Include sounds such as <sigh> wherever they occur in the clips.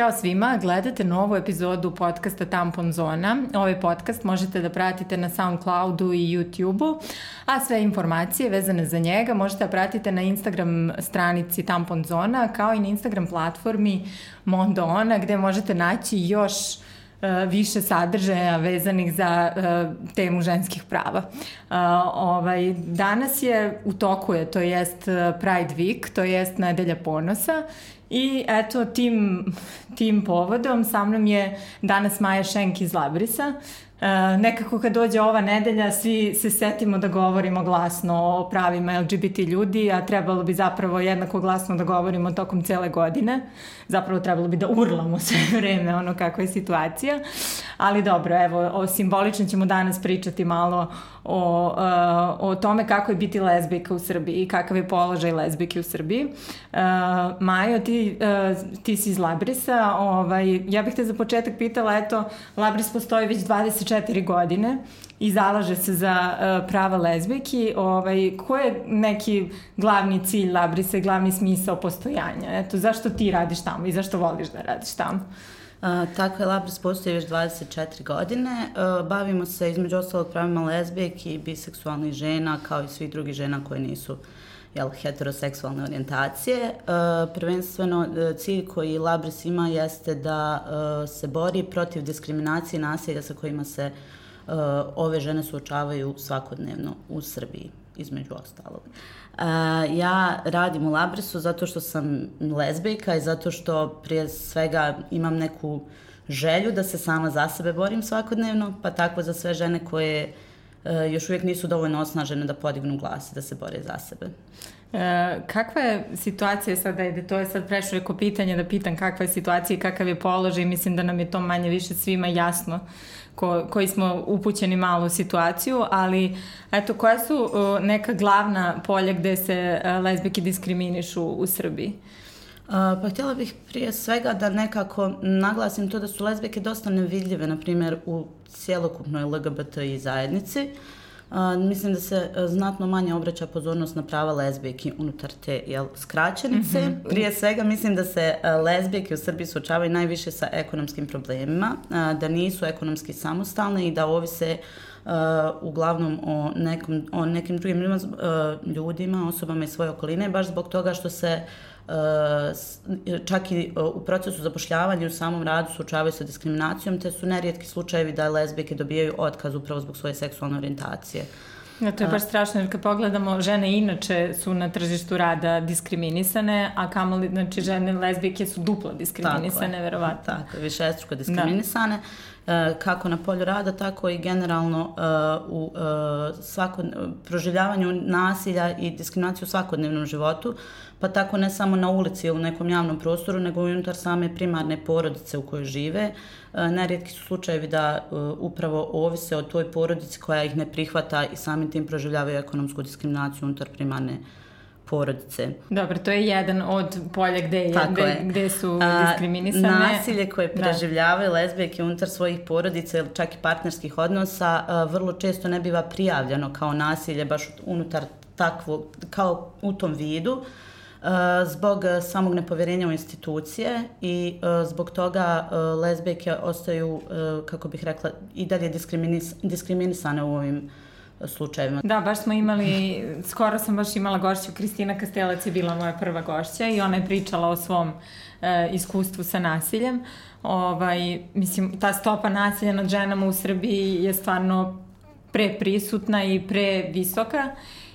Ćao svima, gledate novu epizodu podcasta Tampon Zona. Ovaj podcast možete da pratite na Soundcloudu i YouTubeu, a sve informacije vezane za njega možete da pratite na Instagram stranici Tampon Zona, kao i na Instagram platformi Mondo Ona, gde možete naći još e, više sadržaja vezanih za uh, temu ženskih prava. Uh, ovaj, danas je u toku je, to jest Pride Week, to jest nedelja ponosa I eto, tim, tim povodom sa mnom je danas Maja Šenk iz Labrisa. Uh, nekako kad dođe ova nedelja svi se setimo da govorimo glasno o pravima LGBT ljudi, a trebalo bi zapravo jednako glasno da govorimo tokom cele godine. Zapravo trebalo bi da urlamo <laughs> sve vreme ono kakva je situacija. Ali dobro, evo, o simbolično ćemo danas pričati malo o, uh, o tome kako je biti lezbijka u Srbiji i kakav je položaj lezbijke u Srbiji. Uh, Majo, ti, ti si iz Labrisa. Ovaj, ja bih te za početak pitala, eto, Labris postoji već 24 godine i zalaže se za uh, prava lezbijki. Ovaj, ko je neki glavni cilj Labrisa i glavni smisao postojanja? Eto, zašto ti radiš tamo i zašto voliš da radiš tamo? A, tako je Labris postoji već 24 godine. A, bavimo se između ostalog pravima lezbijek i biseksualnih žena kao i svih drugih žena koje nisu jel, heteroseksualne orijentacije. A, prvenstveno e, cilj koji Labris ima jeste da a, se bori protiv diskriminacije i nasilja sa kojima se ove žene suočavaju svakodnevno u Srbiji, između ostalog. Uh, ja radim u Labrisu zato što sam lezbijka i zato što prije svega imam neku želju da se sama za sebe borim svakodnevno, pa tako za sve žene koje uh, još uvijek nisu dovoljno osnažene da podignu glas i da se bore za sebe. E, kakva je situacija sada, ajde, to je sad prešlo reko pitanje da pitam kakva je situacija i kakav je položaj, mislim da nam je to manje više svima jasno ko, koji smo upućeni malo u situaciju, ali eto, koja su uh, neka glavna polja gde se uh, lezbijke diskriminišu u Srbiji? Pa htjela bih prije svega da nekako naglasim to da su lezbijke dosta nevidljive, na primjer, u cijelokupnoj LGBTI zajednici. Uh, mislim da se a, znatno manje obraća pozornost na prava lezbijki unutar te jel, skraćenice. Mm -hmm. Prije svega mislim da se a, lezbijke u Srbiji suočavaju najviše sa ekonomskim problemima, a, da nisu ekonomski samostalne i da ovise Uh, uglavnom o, nekom, o nekim drugim ljudima, uh, ljudima, osobama iz svoje okoline, baš zbog toga što se uh, čak i u procesu zapošljavanja u samom radu suočavaju sa diskriminacijom, te su nerijetki slučajevi da lezbijke dobijaju otkaz upravo zbog svoje seksualne orijentacije. Ja, to je baš strašno, jer kad pogledamo, žene inače su na tržištu rada diskriminisane, a kamoli, znači žene lezbijke su duplo diskriminisane, tako je, verovatno. Tako je, višestruko diskriminisane. Da kako na polju rada, tako i generalno u svakod, proživljavanju nasilja i diskriminaciju u svakodnevnom životu pa tako ne samo na ulici ili u nekom javnom prostoru, nego unutar same primarne porodice u kojoj žive. E, nerijetki su slučajevi da e, upravo ovise o toj porodici koja ih ne prihvata i samim tim proživljavaju ekonomsku diskriminaciju unutar primarne porodice. Dobro, to je jedan od polja gde, je, gde, je. gde su diskriminisane. A, nasilje koje da. preživljavaju da. lezbijke unutar svojih porodica ili čak i partnerskih odnosa a, vrlo često ne biva prijavljeno kao nasilje baš unutar takvo, kao u tom vidu. Zbog eh, samog nepovjerenja u institucije i eh, zbog toga lezbijke ostaju, kako bih rekla, i dalje diskriminis, diskriminisane u ovim slučajevima. Da, baš smo imali, skoro sam baš imala gošću, Kristina Kastelac je bila moja prva gošća i ona je pričala o svom e, iskustvu sa nasiljem. Ovaj, mislim, ta stopa nasilja nad ženama u Srbiji je stvarno preprisutna i previsoka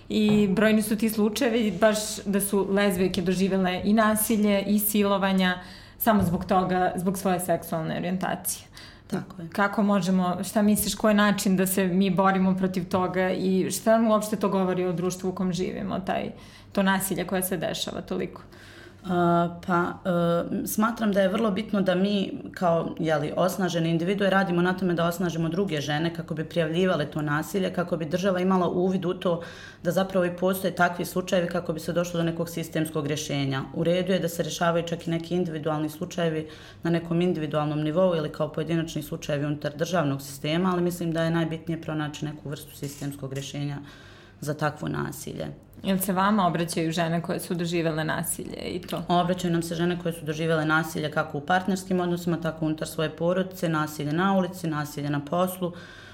i brojni su ti slučajevi baš da su lezbijke doživele i nasilje i silovanja samo zbog toga, zbog svoje seksualne orijentacije. Tako je. Kako možemo, šta misliš, koji je način da se mi borimo protiv toga i šta nam uopšte to govori o društvu u kom živimo, taj, to nasilje koje se dešava toliko? Pa uh, smatram da je vrlo bitno da mi kao jeli, osnažene individue radimo na tome da osnažimo druge žene kako bi prijavljivale to nasilje, kako bi država imala uvid u to da zapravo i postoje takvi slučajevi kako bi se došlo do nekog sistemskog rješenja. U redu je da se rešavaju čak i neki individualni slučajevi na nekom individualnom nivou ili kao pojedinačni slučajevi unutar državnog sistema, ali mislim da je najbitnije pronaći neku vrstu sistemskog rješenja za takvo nasilje. Jel se vama obraćaju žene koje su doživele nasilje i to? Obraćaju nam se žene koje su doživele nasilje kako u partnerskim odnosima, tako unutar svoje porodice, nasilje na ulici, nasilje na poslu,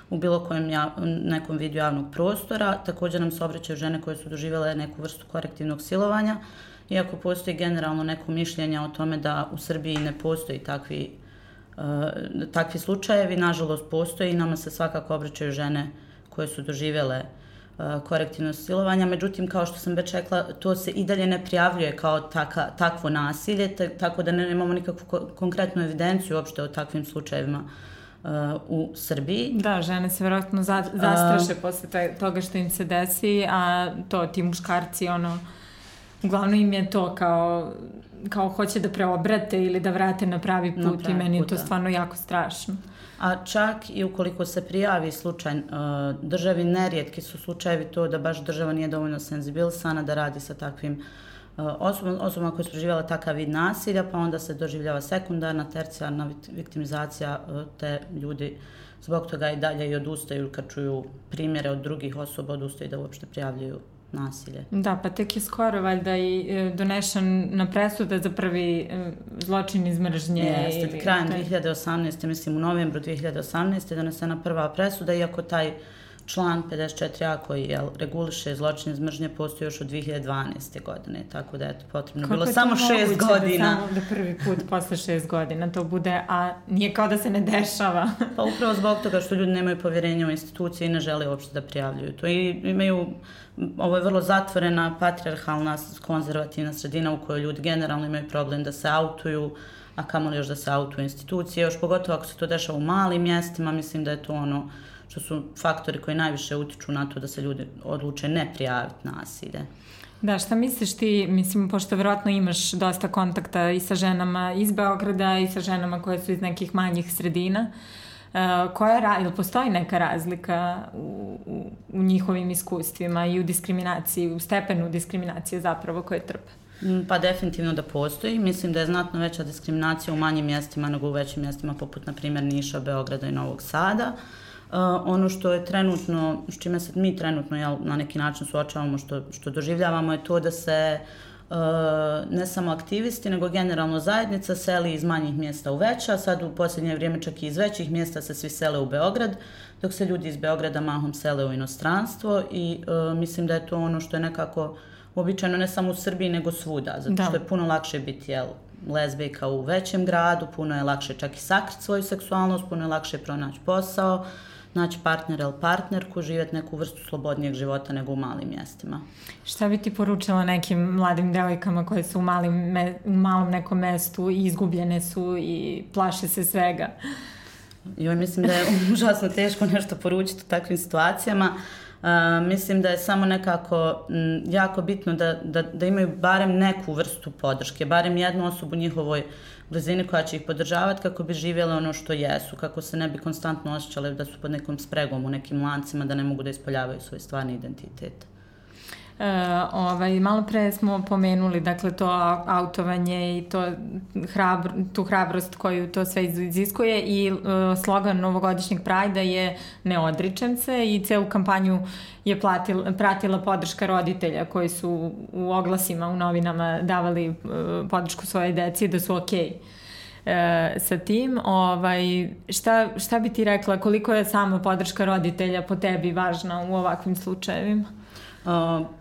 u bilo kojem ja, nekom vidu javnog prostora. Također nam se obraćaju žene koje su doživele neku vrstu korektivnog silovanja, iako postoji generalno neko mišljenje o tome da u Srbiji ne postoji takvi, uh, takvi slučajevi, nažalost postoji i nama se svakako obraćaju žene koje su doživele uh, korektivno silovanja, međutim, kao što sam već rekla, to se i dalje ne prijavljuje kao taka, takvo nasilje, tako da ne, nemamo nikakvu ko konkretnu evidenciju uopšte o takvim slučajevima uh, u Srbiji. Da, žene se verovatno za, zastraše uh, posle toga što im se desi, a to ti muškarci, ono, uglavnom im je to kao, kao hoće da preobrate ili da vrate na pravi put na pravi i meni je to da. stvarno jako strašno. A čak i ukoliko se prijavi slučaj uh, državi, nerijetki su slučajevi to da baš država nije dovoljno senzibilisana da radi sa takvim uh, osobama, koje su preživjela takav vid nasilja, pa onda se doživljava sekundarna, tercijarna viktimizacija, uh, te ljudi zbog toga i dalje i odustaju kad čuju primjere od drugih osoba, odustaju da uopšte prijavljuju nasilje. Da, pa tek je skoro valjda i e, donešen na presude za prvi e, zločin iz mržnje. Jeste, ili, krajem taj... 2018. mislim u novembru 2018. donesena prva presuda, iako taj član 54a koji je, reguliše zločin iz mržnje postoji još od 2012. godine, tako da je to potrebno Kako bilo je samo šest da godina. Da, samo da prvi put posle šest godina to bude, a nije kao da se ne dešava. <laughs> pa upravo zbog toga što ljudi nemaju povjerenja u institucije i ne žele uopšte da prijavljuju to. I imaju ovo je vrlo zatvorena, patriarhalna, konzervativna sredina u kojoj ljudi generalno imaju problem da se autuju, a kamoli još da se autuju institucije, još pogotovo ako se to dešava u malim mjestima, mislim da je to ono što su faktori koji najviše utiču na to da se ljudi odluče ne prijaviti nasilje. Da, šta misliš ti, mislim, pošto verovatno imaš dosta kontakta i sa ženama iz Beograda i sa ženama koje su iz nekih manjih sredina, uh, koja, ili postoji neka razlika u, u, u njihovim iskustvima i u diskriminaciji, u stepenu diskriminacije zapravo koje trpe? Mm, pa definitivno da postoji. Mislim da je znatno veća diskriminacija u manjim mjestima nego u većim mjestima poput, na primjer, Niša, Beograda i Novog Sada. Uh, ono što je trenutno, s čime se mi trenutno jel, na neki način suočavamo, što, što doživljavamo je to da se uh, Uh, ne samo aktivisti, nego generalno zajednica seli iz manjih mjesta u veća, sad u posljednje vrijeme čak i iz većih mjesta se svi sele u Beograd, dok se ljudi iz Beograda mahom sele u inostranstvo i uh, mislim da je to ono što je nekako uobičajeno ne samo u Srbiji nego svuda, zato da. što je puno lakše biti jel, lezbijka u većem gradu, puno je lakše čak i sakriti svoju seksualnost, puno je lakše pronaći posao, uh, naći partnera ili partnerku, živjeti neku vrstu slobodnijeg života nego u malim mjestima. Šta bi ti poručila nekim mladim devojkama koje su u, malim me, u malom nekom mestu i izgubljene su i plaše se svega? Joj, mislim da je užasno teško nešto poručiti u takvim situacijama. Uh, mislim da je samo nekako m, jako bitno da, da, da imaju barem neku vrstu podrške, barem jednu osobu u njihovoj blizini koja će ih podržavati kako bi živjela ono što jesu, kako se ne bi konstantno osjećale da su pod nekom spregom u nekim lancima, da ne mogu da ispoljavaju svoj stvarni identitet. E, ovaj, malo pre smo pomenuli dakle to autovanje i to hrabr, tu hrabrost koju to sve iziskuje i uh, slogan novogodišnjeg prajda je ne odričem se i celu kampanju je platila, pratila podrška roditelja koji su u oglasima u novinama davali uh, podršku svoje deci da su okej. Okay e, sa tim. Ovaj, šta, šta bi ti rekla, koliko je sama podrška roditelja po tebi važna u ovakvim slučajevima?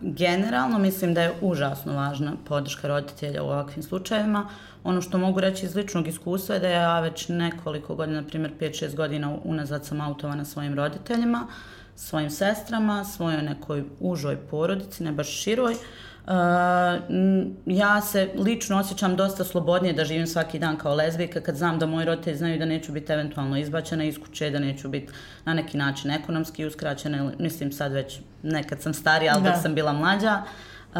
Generalno mislim da je užasno važna podrška roditelja u ovakvim slučajevima. Ono što mogu reći iz ličnog iskustva je da ja već nekoliko godina, na primjer 5-6 godina unazad sam autovana svojim roditeljima, svojim sestrama, svojoj nekoj užoj porodici, ne baš široj. Uh, ja se lično osjećam dosta slobodnije da živim svaki dan kao lezbijka kad znam da moji roditelji znaju da neću biti eventualno izbačena iz kuće, da neću biti na neki način ekonomski uskraćena, mislim sad već nekad sam starija, ali da. dok sam bila mlađa. Uh,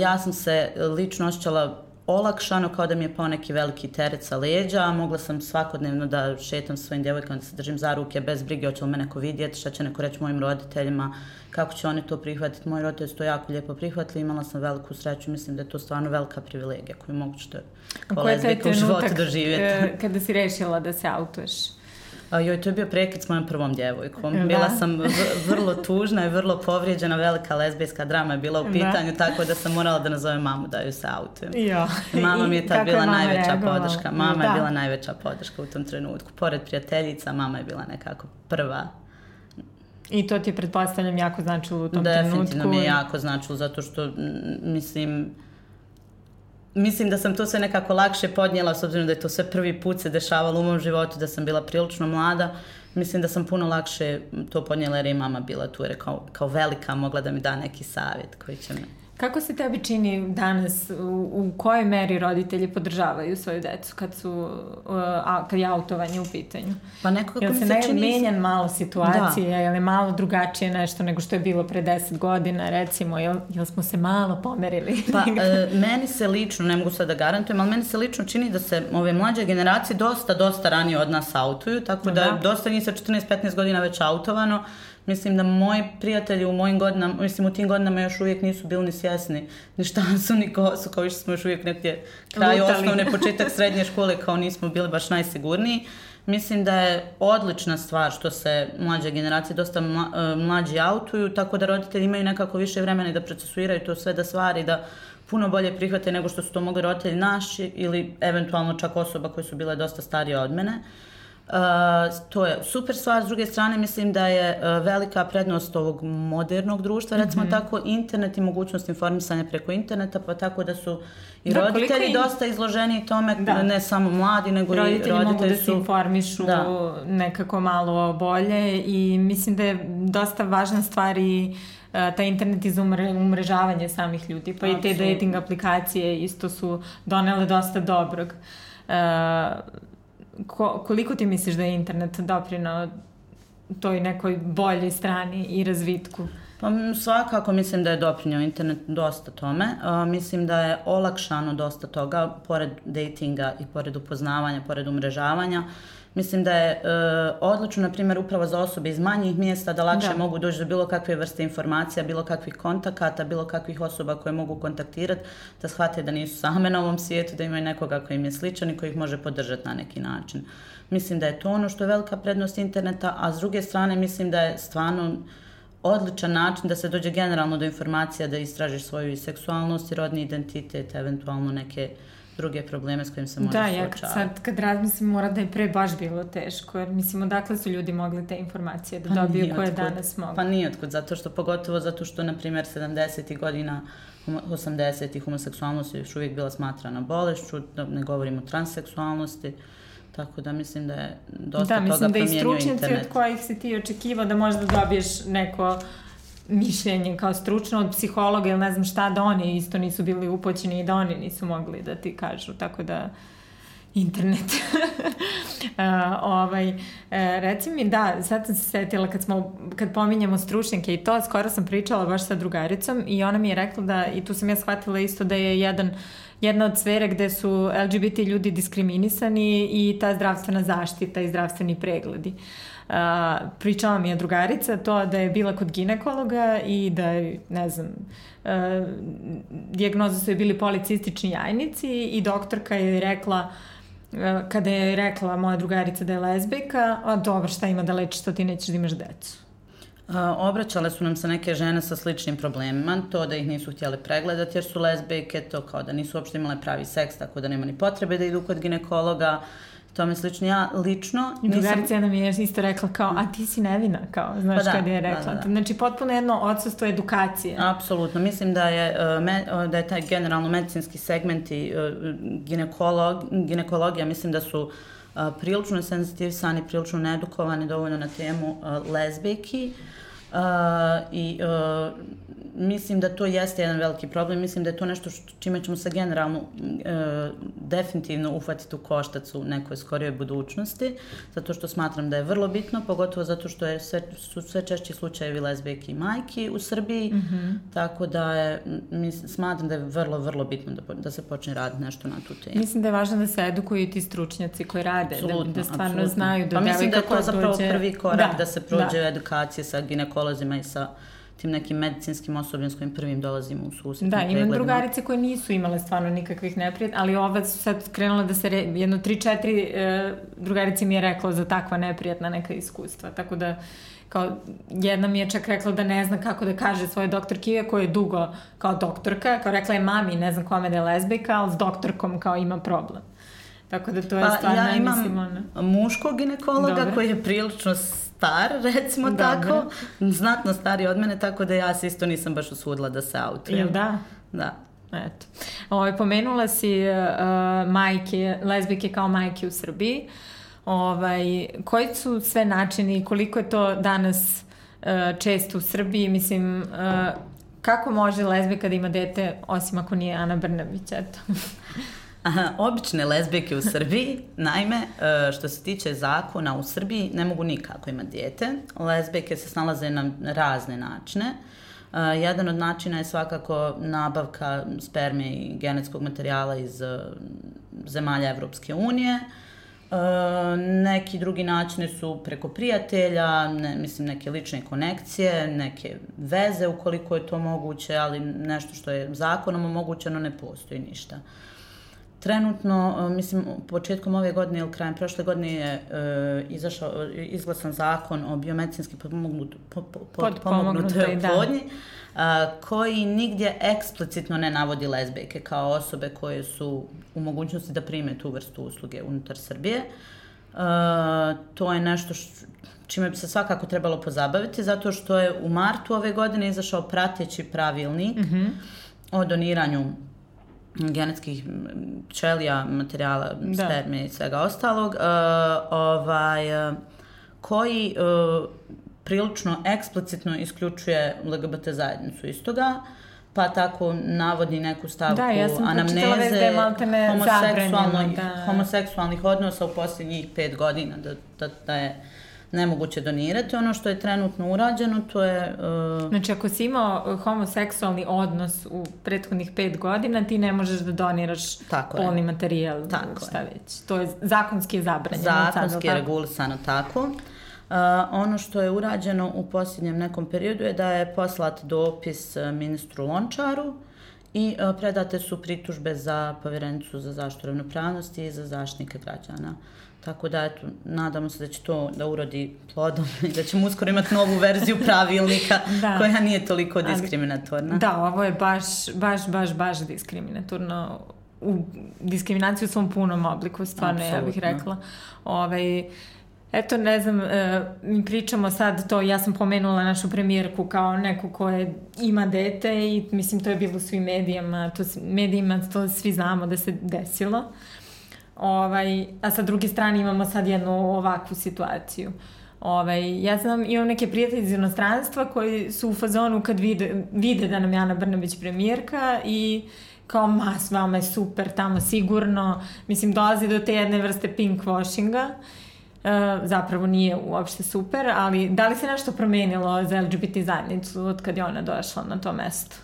ja sam se lično osjećala olakšano, kao da mi je pao neki veliki teret sa leđa, mogla sam svakodnevno da šetam svojim djevojkama, da se držim za ruke, bez brige, hoće li me neko vidjeti, šta će neko reći mojim roditeljima, kako će oni to prihvatiti. Moji roditelji su to jako lijepo prihvatili, imala sam veliku sreću, mislim da je to stvarno velika privilegija koju mogu što kao lezbika u životu doživjeti. E, kada si rešila da se autuješ? Joj, to je bio prekid s mojom prvom djevojkom. Da. Bila sam vrlo tužna i vrlo povrijeđena, velika lezbijska drama je bila u da. pitanju, da. tako da sam morala da nazovem mamu da ju se autujem. Jo. Mama mi je tad bila je najveća reagovala? podrška. Mama da. je bila najveća podrška u tom trenutku. Pored prijateljica, mama je bila nekako prva I to ti je, pretpostavljam, jako značilo u tom Definitivno trenutku. Definitivno mi je jako značilo, zato što, mislim, mislim da sam to sve nekako lakše podnijela, s obzirom da je to sve prvi put se dešavalo u mom životu, da sam bila prilično mlada. Mislim da sam puno lakše to podnijela jer je mama bila tu, jer kao, kao velika mogla da mi da neki savjet koji će me Kako se tebi čini danas, u, u kojoj meri roditelji podržavaju svoju decu kad su, uh, a, kad je autovanje u pitanju? Pa nekako jel se, ne čini... menjan malo situacija, da. je malo drugačije nešto nego što je bilo pre deset godina, recimo, jel, jel smo se malo pomerili? Pa, <laughs> e, meni se lično, ne mogu sad da garantujem, ali meni se lično čini da se ove mlađe generacije dosta, dosta ranije od nas autuju, tako da, da dosta njih sa 14-15 godina već autovano, Mislim da moji prijatelji u mojim godinama, mislim u tim godinama još uvijek nisu bili ni svjesni ni šta <laughs> su, ni ko su, kao što smo još uvijek negdje kraj Lutali. osnovne, početak srednje <laughs> škole, kao nismo bili baš najsigurniji. Mislim da je odlična stvar što se mlađe generacije dosta e, mlađi autuju, tako da roditelji imaju nekako više vremena da procesuiraju to sve, da stvari, da puno bolje prihvate nego što su to mogli roditelji naši ili eventualno čak osoba koje su bile dosta starije od mene. Uh, Uh, to je super stvar, s druge strane mislim da je uh, velika prednost ovog modernog društva, recimo mm -hmm. tako internet i mogućnost informisanja preko interneta, pa tako da su i da, roditelji im... dosta izloženi tome, da. ne samo mladi, nego roditelji i roditelji mogu da se informišu da. nekako malo bolje i mislim da je dosta važna stvar i uh, ta internet iz umre, umrežavanje samih ljudi, pa Absolut. i te dating aplikacije isto su donele dosta dobrog. Uh, ko, koliko ti misliš da je internet doprinao toj nekoj boljoj strani i razvitku? Pa svakako mislim da je doprinio internet dosta tome. Uh, mislim da je olakšano dosta toga, pored datinga i pored upoznavanja, pored umrežavanja. Uh, Mislim da je e, odlično, na primjer, upravo za osobe iz manjih mjesta da lakše da. mogu doći do bilo kakve vrste informacija, bilo kakvih kontakata, bilo kakvih osoba koje mogu kontaktirati, da shvate da nisu same na ovom svijetu, da imaju nekoga koji im je sličan i koji ih može podržati na neki način. Mislim da je to ono što je velika prednost interneta, a s druge strane mislim da je stvarno odličan način da se dođe generalno do informacija, da istražiš svoju i seksualnost i rodni identitet, eventualno neke uh, druge probleme s kojim se može da, ja kad sad kad razmislim mora da je pre baš bilo teško, jer mislim odakle su ljudi mogli te informacije da pa dobiju koje danas mogu. Pa nije otkud, zato što pogotovo zato što, na primjer, 70. godina 80. homoseksualnost je još uvijek bila smatrana bolešću, da ne govorimo o transseksualnosti, tako da mislim da je dosta da, toga promijenio internet. Da, mislim da i stručnjaci od kojih si ti očekivao da možda dobiješ neko mišljenje kao stručno od psihologa ili ne znam šta da oni isto nisu bili upoćeni i da oni nisu mogli da ti kažu, tako da internet. uh, <laughs> ovaj, uh, reci mi, da, sad sam se setila kad, smo, kad pominjamo stručnjake i to, skoro sam pričala baš sa drugaricom i ona mi je rekla da, i tu sam ja shvatila isto da je jedan jedna od sfere gde su LGBT ljudi diskriminisani i ta zdravstvena zaštita i zdravstveni pregledi. Uh, a, pričala mi je drugarica to da je bila kod ginekologa i da je, ne znam, a, dijagnoza su je bili policistični jajnici i doktorka je rekla kada je rekla moja drugarica da je lezbijka, a dobro, šta ima da lečiš, to ti nećeš da imaš decu. A, obraćale su nam se neke žene sa sličnim problemima, to da ih nisu htjeli pregledati jer su lezbijke, to kao da nisu uopšte imale pravi seks, tako da nema ni potrebe da idu kod ginekologa, tome slično. Ja lično nisam... Drugarica jedna mi je isto rekla kao, a ti si nevina, kao, znaš pa da, kad je da, rekla. Da, da. Znači, potpuno jedno odsustvo edukacije. Apsolutno. Mislim da je, e, da je taj generalno medicinski segment i e, ginekolog, ginekologija, mislim da su e, prilično senzitivisani, prilično needukovani dovoljno na temu lezbijki. Uh, i uh, mislim da to jeste jedan veliki problem. Mislim da je to nešto što, čime ćemo se generalno uh, definitivno uhvatiti u koštac u nekoj skorijoj budućnosti, zato što smatram da je vrlo bitno, pogotovo zato što je sve, su sve češći slučajevi lezbijke i majki u Srbiji, mm -hmm. tako da je, mislim, smatram da je vrlo, vrlo bitno da, da se počne raditi nešto na tu temu. Mislim da je važno da se edukuju ti stručnjaci koji rade, absolutno, da, da stvarno absolutno. znaju da pa mislim da je to zapravo dođe... prvi korak da, da se prođe da. edukacije sa ginekologima i sa tim nekim medicinskim osobljem s kojim prvim dolazimo u susret. Da, imam drugarice koje nisu imale stvarno nikakvih neprijed, ali ova su sad krenula da se, re, jedno tri, četiri e, drugarice mi je rekla za takva neprijatna neka iskustva, tako da kao jedna mi je čak rekla da ne zna kako da kaže svoje doktorki koja je dugo kao doktorka, kao rekla je mami, ne znam kome da je lesbijka, ali s doktorkom kao ima problem. Tako da to je pa, stvarno, ja imam mislim, ono... muškog ginekologa Dobre. koji je prilično star, <laughs> recimo Dobre. tako, znatno stariji od mene, tako da ja se isto nisam baš usudila da se autujem. Jel da? Da. Eto. Ovo, ovaj, pomenula si uh, majke, lezbike kao majke u Srbiji. Ovaj, koji su sve načini i koliko je to danas uh, često u Srbiji? Mislim, uh, kako može lezbika da ima dete, osim ako nije Ana Brnabić, eto? <laughs> Aha, <laughs> obične lezbijke u Srbiji, naime, e, što se tiče zakona u Srbiji, ne mogu nikako imati dijete. Lezbijke se snalaze na razne načine. E, jedan od načina je svakako nabavka sperme i genetskog materijala iz e, zemalja Evropske unije. neki drugi načini su preko prijatelja, ne, mislim neke lične konekcije, neke veze ukoliko je to moguće, ali nešto što je zakonom omogućeno ne postoji ništa. Trenutno, e, mislim, početkom ove godine ili krajem prošle godine je e, izašao, izglasan zakon o biomedicinski potpomognut, po, po, potpomognutoj da. oplodnji, koji nigdje eksplicitno ne navodi lezbijke kao osobe koje su u mogućnosti da prime tu vrstu usluge unutar Srbije. A, to je nešto š, čime bi se svakako trebalo pozabaviti, zato što je u martu ove godine izašao prateći pravilnik mm -hmm. o doniranju genetskih ćelija, materijala, da. sperme i svega ostalog, uh, ovaj, uh, koji uh, prilično eksplicitno isključuje LGBT zajednicu istoga, pa tako navodi neku stavku da, ja anamneze da homoseksualnih, da. homoseksualnih odnosa u posljednjih pet godina, da, da, da je nemoguće donirati. Ono što je trenutno urađeno, to je... Uh... Znači, ako si imao homoseksualni odnos u prethodnih pet godina, ti ne možeš da doniraš tako polni je. materijal, tako šta je. već. To je zakonski zabranjeno. Zakonski je regulisano tako. Uh, ono što je urađeno u posljednjem nekom periodu je da je poslat dopis ministru Lončaru i uh, predate su pritužbe za povjerenicu za zaštitu ravnopravnosti i za zaštitnike građana. Uh, Tako da, eto, nadamo se da će to da urodi plodom <laughs> i da ćemo uskoro imati novu verziju pravilnika <laughs> da. koja nije toliko diskriminatorna. Da, ovo je baš, baš, baš, baš diskriminatorno. U diskriminaciju u svom punom obliku, stvarno, Absolutno. ja bih rekla. Ovaj, Eto, ne znam, e, mi pričamo sad to, ja sam pomenula našu premijerku kao neku koja ima dete i mislim to je bilo u svim medijama, to, medijima to svi znamo da se desilo. Uh, Ovaj, a sa druge strane imamo sad jednu ovakvu situaciju. Ovaj, ja znam, imam neke prijatelje iz inostranstva koji su u fazonu kad vide, vide da nam je Ana Brnabić premijerka i kao, ma, s vama je super, tamo sigurno. Mislim, dolazi do te jedne vrste pink washinga. E, zapravo nije uopšte super, ali da li se nešto promenilo za LGBT zajednicu od kad je ona došla na to mesto?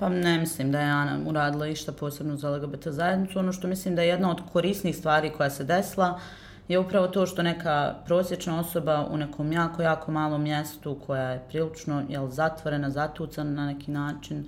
Pa ne mislim da je Ana uradila išta posebno za LGBT zajednicu. Ono što mislim da je jedna od korisnih stvari koja se desila je upravo to što neka prosječna osoba u nekom jako, jako malom mjestu koja je prilično jel, zatvorena, zatucana na neki način,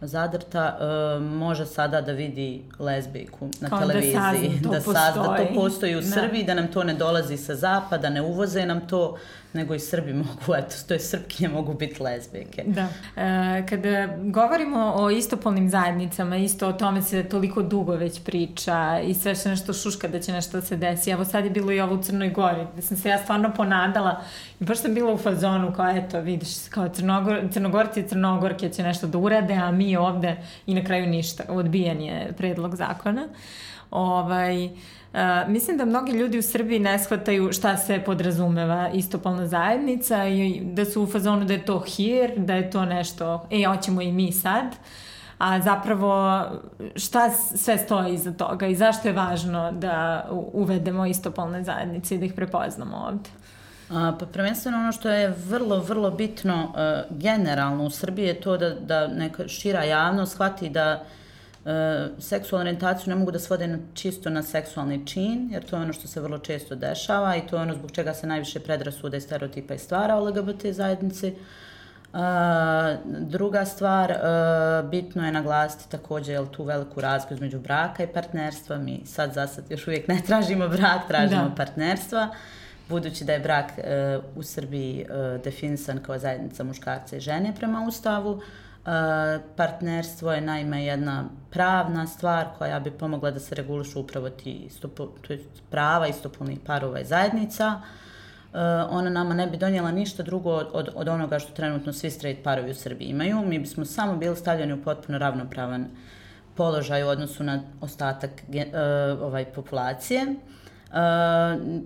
zadrta, uh, može sada da vidi lezbijku na Kao da televiziji. Da, sazna, to, da sazna, to postoji u da. Srbiji, da nam to ne dolazi sa zapada, ne uvoze nam to, nego i Srbi <laughs> mogu, eto, to je Srpkinje mogu biti lezbijke. Da. E, kada govorimo o istopolnim zajednicama, isto o tome se toliko dugo već priča i sve što nešto šuška da će nešto da se desi. Evo sad je bilo i ovo u Crnoj Gori, da sam se ja stvarno ponadala i baš sam bila u fazonu kao eto, vidiš, kao Crnogor, Crnogorci i Crnogorke će nešto da urade, a mi ovde i na kraju ništa. Odbijen je predlog zakona. Ovaj, Uh, mislim da mnogi ljudi u Srbiji ne shvataju šta se podrazumeva istopolna zajednica i da su u fazonu da je to hir, da je to nešto, e, hoćemo i mi sad, a zapravo šta sve stoji iza toga i zašto je važno da uvedemo istopolne zajednice i da ih prepoznamo ovde? A, pa prvenstveno ono što je vrlo, vrlo bitno uh, generalno u Srbiji je to da, da neka šira javnost shvati da uh, seksualnu orijentaciju ne mogu da svode na, čisto na seksualni čin, jer to je ono što se vrlo često dešava i to je ono zbog čega se najviše predrasude i stereotipa i stvara o LGBT zajednici. Uh, druga stvar, uh, bitno je naglasiti također jel, tu veliku razliku između braka i partnerstva. Mi sad za sad još uvijek ne tražimo brak, tražimo da. partnerstva. Budući da je brak uh, u Srbiji uh, definisan kao zajednica muškarca i žene prema Ustavu, uh, partnerstvo je naime jedna pravna stvar koja bi pomogla da se regulišu upravo ti istopo, prava istopolnih parova i zajednica. Uh, ona nama ne bi donijela ništa drugo od, od onoga što trenutno svi straight parovi u Srbiji imaju. Mi bismo samo bili stavljeni u potpuno ravnopravan položaj u odnosu na ostatak uh, ovaj populacije.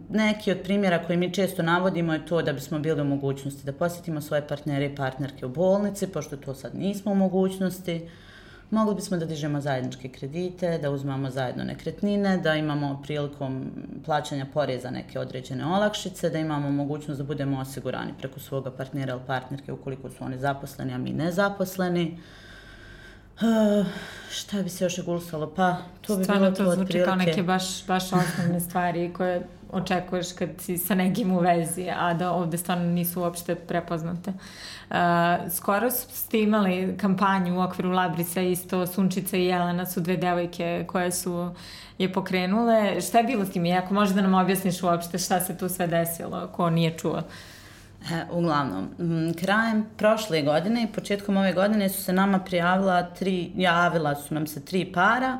Neki od primjera koji mi često navodimo je to da bismo bili u mogućnosti da posjetimo svoje partnere i partnerke u bolnici, pošto to sad nismo u mogućnosti. Mogli bismo da dižemo zajedničke kredite, da uzmamo zajedno nekretnine, da imamo prilikom plaćanja poreza neke određene olakšice, da imamo mogućnost da budemo osigurani preko svoga partnera ili partnerke ukoliko su oni zaposleni, a mi nezaposleni. Uh, šta bi se još regulisalo? Pa, to bi Stvarno bilo to, to zvuči otprilike. kao neke baš, baš osnovne stvari koje očekuješ kad si sa nekim u vezi, a da ovde stvarno nisu uopšte prepoznate. Uh, skoro ste imali kampanju u okviru Labrisa, isto Sunčica i Jelena su dve devojke koje su je pokrenule. Šta je bilo s tim? Ako možeš da nam objasniš uopšte šta se tu sve desilo, ko nije čuo. E, uglavnom, krajem prošle godine i početkom ove godine su se nama prijavila tri, javila su nam se tri para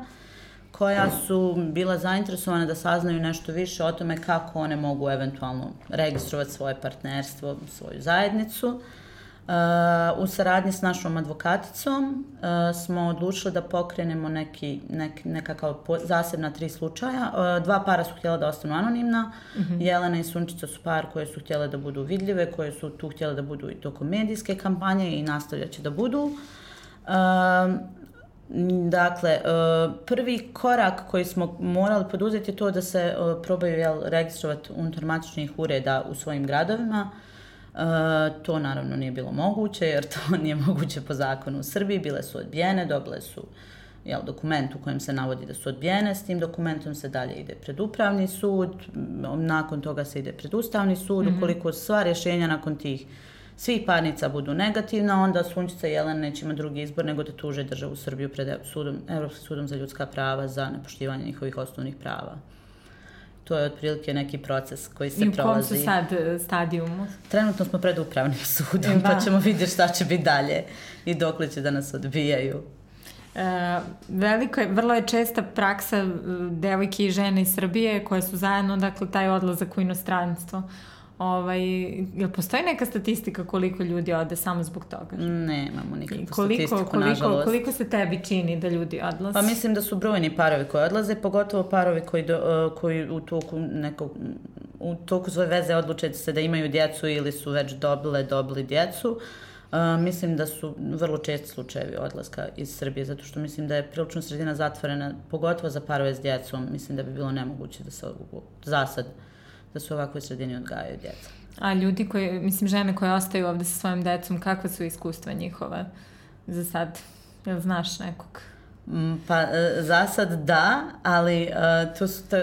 koja su bila zainteresovane da saznaju nešto više o tome kako one mogu eventualno registrovati svoje partnerstvo, svoju zajednicu. Uh, u saradnji s našom advokaticom uh, smo odlučili da pokrenemo neki, nek, nekakav po, zasebna tri slučaja. Uh, dva para su htjela da ostanu anonimna. Mm -hmm. Jelena i Sunčica su par koje su htjele da budu vidljive, koje su tu htjele da budu i tokom medijske kampanje i nastavljaće da budu. Uh, Dakle, e, prvi korak koji smo morali poduzeti je to da se e, probaju jel, registrovati unutar matičnih ureda u svojim gradovima. E, to naravno nije bilo moguće jer to <laughs> nije moguće po zakonu u Srbiji. Bile su odbijene, dobile su jel, dokument u kojem se navodi da su odbijene. S tim dokumentom se dalje ide pred upravni sud, nakon toga se ide pred ustavni sud. Mm -hmm. Ukoliko sva rješenja nakon tih svih parnica budu negativna, onda Sunčica i Jelena neće imati drugi izbor nego da tuže državu Srbiju pred sudom, Evropskim sudom za ljudska prava za nepoštivanje njihovih osnovnih prava. To je otprilike neki proces koji se prolazi. I u kom su sad e, stadijumu? Trenutno smo pred upravnim <laughs> sudom, da. pa ćemo vidjeti šta će biti dalje i dokle će da nas odbijaju. E, veliko je, vrlo je česta praksa e, devojke i žene iz Srbije koje su zajedno, dakle, taj odlazak u inostranstvo. Ovaj, jel postoji neka statistika koliko ljudi ode samo zbog toga? Ne, imamo nikakvu koliko, statistiku, koliko, nažalost. Koliko se tebi čini da ljudi odlaze? Pa mislim da su brojni parovi koji odlaze, pogotovo parovi koji, do, uh, koji u toku nekog u toku svoje veze odluče se da imaju djecu ili su već dobile, dobili djecu. Uh, mislim da su vrlo česti slučajevi odlaska iz Srbije, zato što mislim da je prilično sredina zatvorena, pogotovo za parove s djecom. Mislim da bi bilo nemoguće da se za sad uh, da su u ovakvoj sredini odgajaju djeca. A ljudi koji, mislim, žene koje ostaju ovde sa svojim decom, kakva su iskustva njihova za sad? Jel znaš nekog? Mm, pa e, za sad da, ali uh, to su to,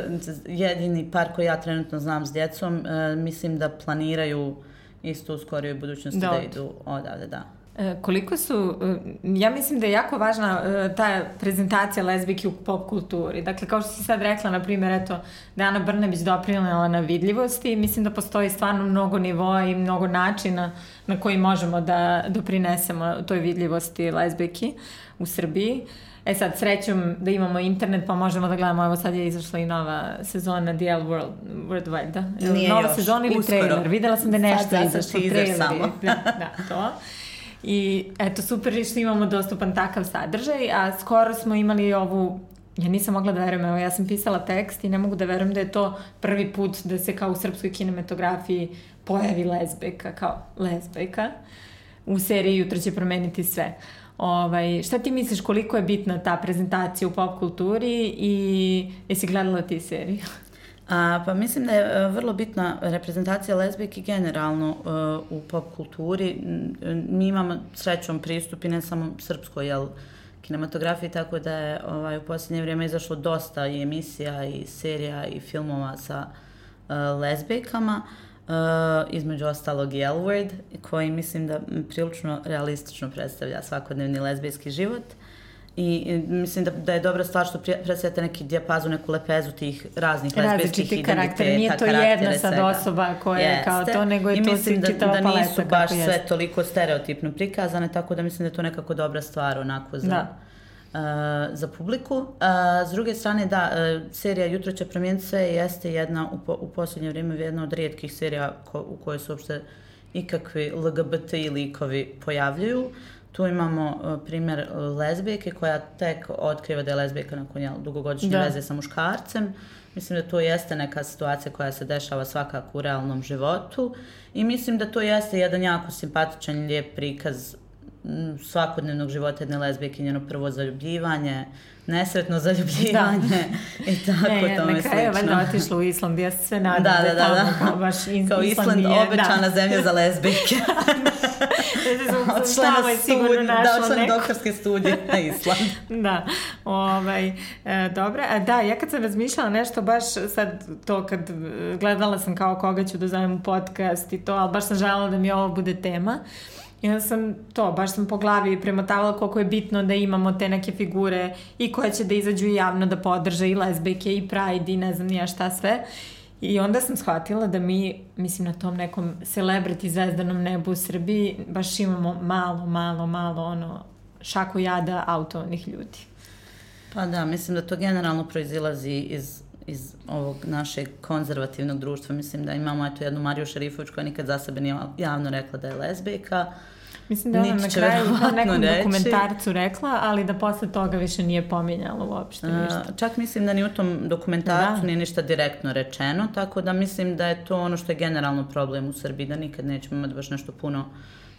jedini par koji ja trenutno znam s djecom, uh, mislim da planiraju isto u skorijoj budućnosti da, da idu odavde, da. E, koliko su, e, ja mislim da je jako važna e, ta prezentacija lezbike u pop kulturi. Dakle, kao što si sad rekla, na primjer, eto, da je Ana Brnebić doprinela na vidljivosti, mislim da postoji stvarno mnogo nivoa i mnogo načina na koji možemo da doprinesemo toj vidljivosti lezbiki u Srbiji. E sad, srećom da imamo internet pa možemo da gledamo, evo sad je izašla i nova sezona DL World, Worldwide, da? Nije nova još, sezona ili uskoro. trailer? Videla sam da je nešto izašlo. Trailer samo. Da, da, to. I eto, super je što imamo dostupan takav sadržaj, a skoro smo imali ovu Ja nisam mogla da verujem, evo ja sam pisala tekst i ne mogu da verujem da je to prvi put da se kao u srpskoj kinematografiji pojavi lezbejka, kao lezbejka. U seriji Jutro će promeniti sve. Ovaj, šta ti misliš koliko je bitna ta prezentacija u pop kulturi i jesi gledala ti seriju? A, pa mislim da je e, vrlo bitna reprezentacija lezbijki generalno uh, u pop kulturi. Mi imamo srećom pristup i ne samo srpskoj jel, kinematografiji, tako da je ovaj, u posljednje vrijeme izašlo dosta i emisija i serija i filmova sa uh, lezbijkama. između ostalog i L-Word, koji mislim da prilično realistično predstavlja svakodnevni lezbijski život. I mislim da, da je dobra stvar što predstavljate neki dijapazon, neku lepezu tih raznih lezbijskih identiteta. karakter. Nije to jedna sad osoba koja je kao to, nego je I to si da, da nisu baš sve jest. toliko stereotipno prikazane, tako da mislim da je to nekako dobra stvar onako za... Da. Uh, za publiku. Uh, s druge strane, da, uh, serija Jutro će promijeniti sve jeste jedna u, po, u posljednje vrijeme jedna od rijetkih serija ko, u kojoj se uopšte ikakvi LGBT likovi pojavljuju. Uh, Tu imamo uh, primjer lezbijke koja tek otkriva da je lezbijka nakon jel, dugogodišnje da. veze sa muškarcem. Mislim da to jeste neka situacija koja se dešava svakako u realnom životu i mislim da to jeste jedan jako simpatičan, lijep prikaz svakodnevnog života jedne lezbijke, njeno prvo zaljubljivanje, nesretno zaljubljivanje da. i <laughs> tako ne, tome slično. Ne, na kraju je otišla u Island, ja se sve nadam da, da, da, da, da. Kao baš Island, kao Island nije, obećana da. zemlja za lezbijke. odšla na studij, da, odšla na doktorske studije na Island. <laughs> da, ovaj, e, dobro. A da, ja kad sam razmišljala nešto, baš sad to kad gledala sam kao koga ću da zovem u podcast i to, ali baš sam želela da mi ovo bude tema. I onda sam to, baš sam po glavi premotavala koliko je bitno da imamo te neke figure i koje će da izađu javno da podrže i lesbijke i pride i ne znam nija šta sve. I onda sam shvatila da mi, mislim na tom nekom celebrity zvezdanom nebu u Srbiji, baš imamo malo, malo, malo ono šako jada autonih ljudi. Pa da, mislim da to generalno proizilazi iz iz ovog našeg konzervativnog društva. Mislim da imamo eto jednu Mariju Šerifović koja nikad za sebe nije javno rekla da je lezbijka. Mislim da ona na kraju na nekom reći. dokumentarcu rekla, ali da posle toga više nije pominjala uopšte ništa. Uh, čak mislim da ni u tom dokumentarcu da. nije ništa direktno rečeno, tako da mislim da je to ono što je generalno problem u Srbiji, da nikad nećemo imati baš nešto puno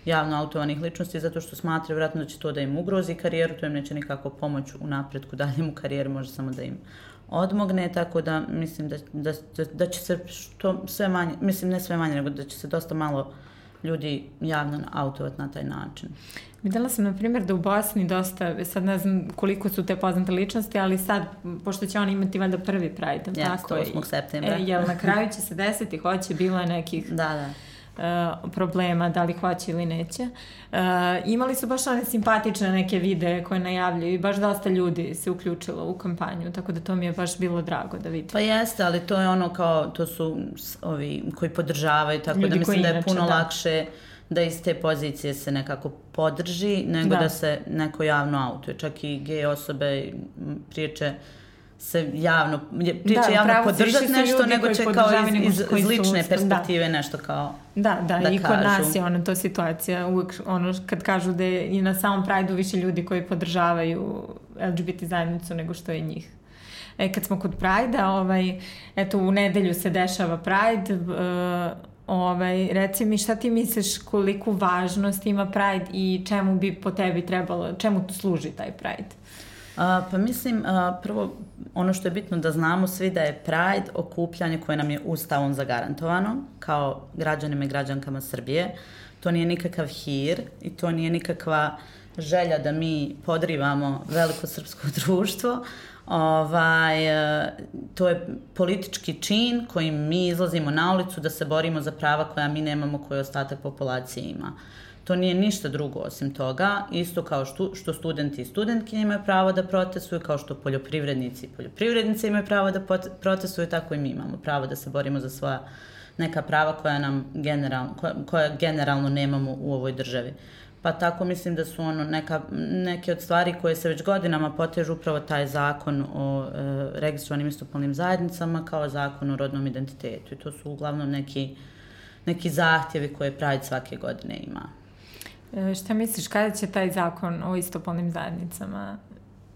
javno autovanih ličnosti zato što smatraju vratno da će to da im ugrozi karijeru, to im neće nikako pomoć u napretku daljem u karijeri, može samo da im odmogne, tako da mislim da, da, da, da će se što sve manje, mislim ne sve manje, nego da će se dosta malo ljudi javno autovat na taj način. Videla sam, na primjer, da u Bosni dosta, sad ne znam koliko su te poznate ličnosti, ali sad, pošto će oni imati valjda prvi Pride, yes, tako? 8. septembra. E, jel na kraju <laughs> će se desiti, hoće, bilo je nekih... da, da problema, da li hoće ili neće. Uh, imali su baš one simpatične neke videe koje najavljaju i baš dosta ljudi se uključilo u kampanju, tako da to mi je baš bilo drago da vidim. Pa jeste, ali to je ono kao, to su ovi koji podržavaju, tako ljudi da mislim da je puno da. lakše da iz te pozicije se nekako podrži, nego da, da se neko javno autuje. Čak i gej osobe priječe se javno, priče da, javno podržati nešto, nego će kao iz, iz, iz lične da. perspektive da. nešto kao Da, da, da i kod nas je ona to situacija, uvek ono kad kažu da je i na samom Pride-u više ljudi koji podržavaju LGBT zajednicu nego što je njih. E, kad smo kod Pride-a, ovaj, eto, u nedelju se dešava Pride, uh, ovaj, reci mi šta ti misliš koliku važnost ima Pride i čemu bi po tebi trebalo, čemu služi taj Pride? A, pa mislim, a, prvo, ono što je bitno da znamo svi da je Pride okupljanje koje nam je ustavom zagarantovano kao građanima i građankama Srbije. To nije nikakav hir i to nije nikakva želja da mi podrivamo veliko srpsko <laughs> društvo. Ovaj, to je politički čin kojim mi izlazimo na ulicu da se borimo za prava koja mi nemamo, koje ostatak populacije ima. To nije ništa drugo osim toga, isto kao što, što studenti i studentke imaju pravo da protestuju, kao što poljoprivrednici i poljoprivrednice imaju pravo da protestuju, tako i mi imamo pravo da se borimo za svoja neka prava koja nam generalno, koja, koja generalno nemamo u ovoj državi. Pa tako mislim da su ono neka, neke od stvari koje se već godinama potežu upravo taj zakon o e, registrovanim istopolnim zajednicama kao zakon o rodnom identitetu. I to su uglavnom neki, neki zahtjevi koje Pride svake godine ima. E, šta misliš, kada će taj zakon o istopolnim zajednicama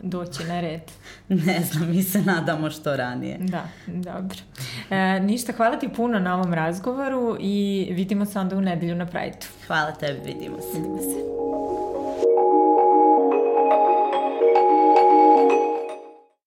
doći na red? <laughs> Ne znam, mi se nadamo što ranije. Da, dobro. E, ništa, hvala ti puno na ovom razgovoru i vidimo se onda u nedelju na Prajtu. Hvala tebi, vidimo se. Vidimo se.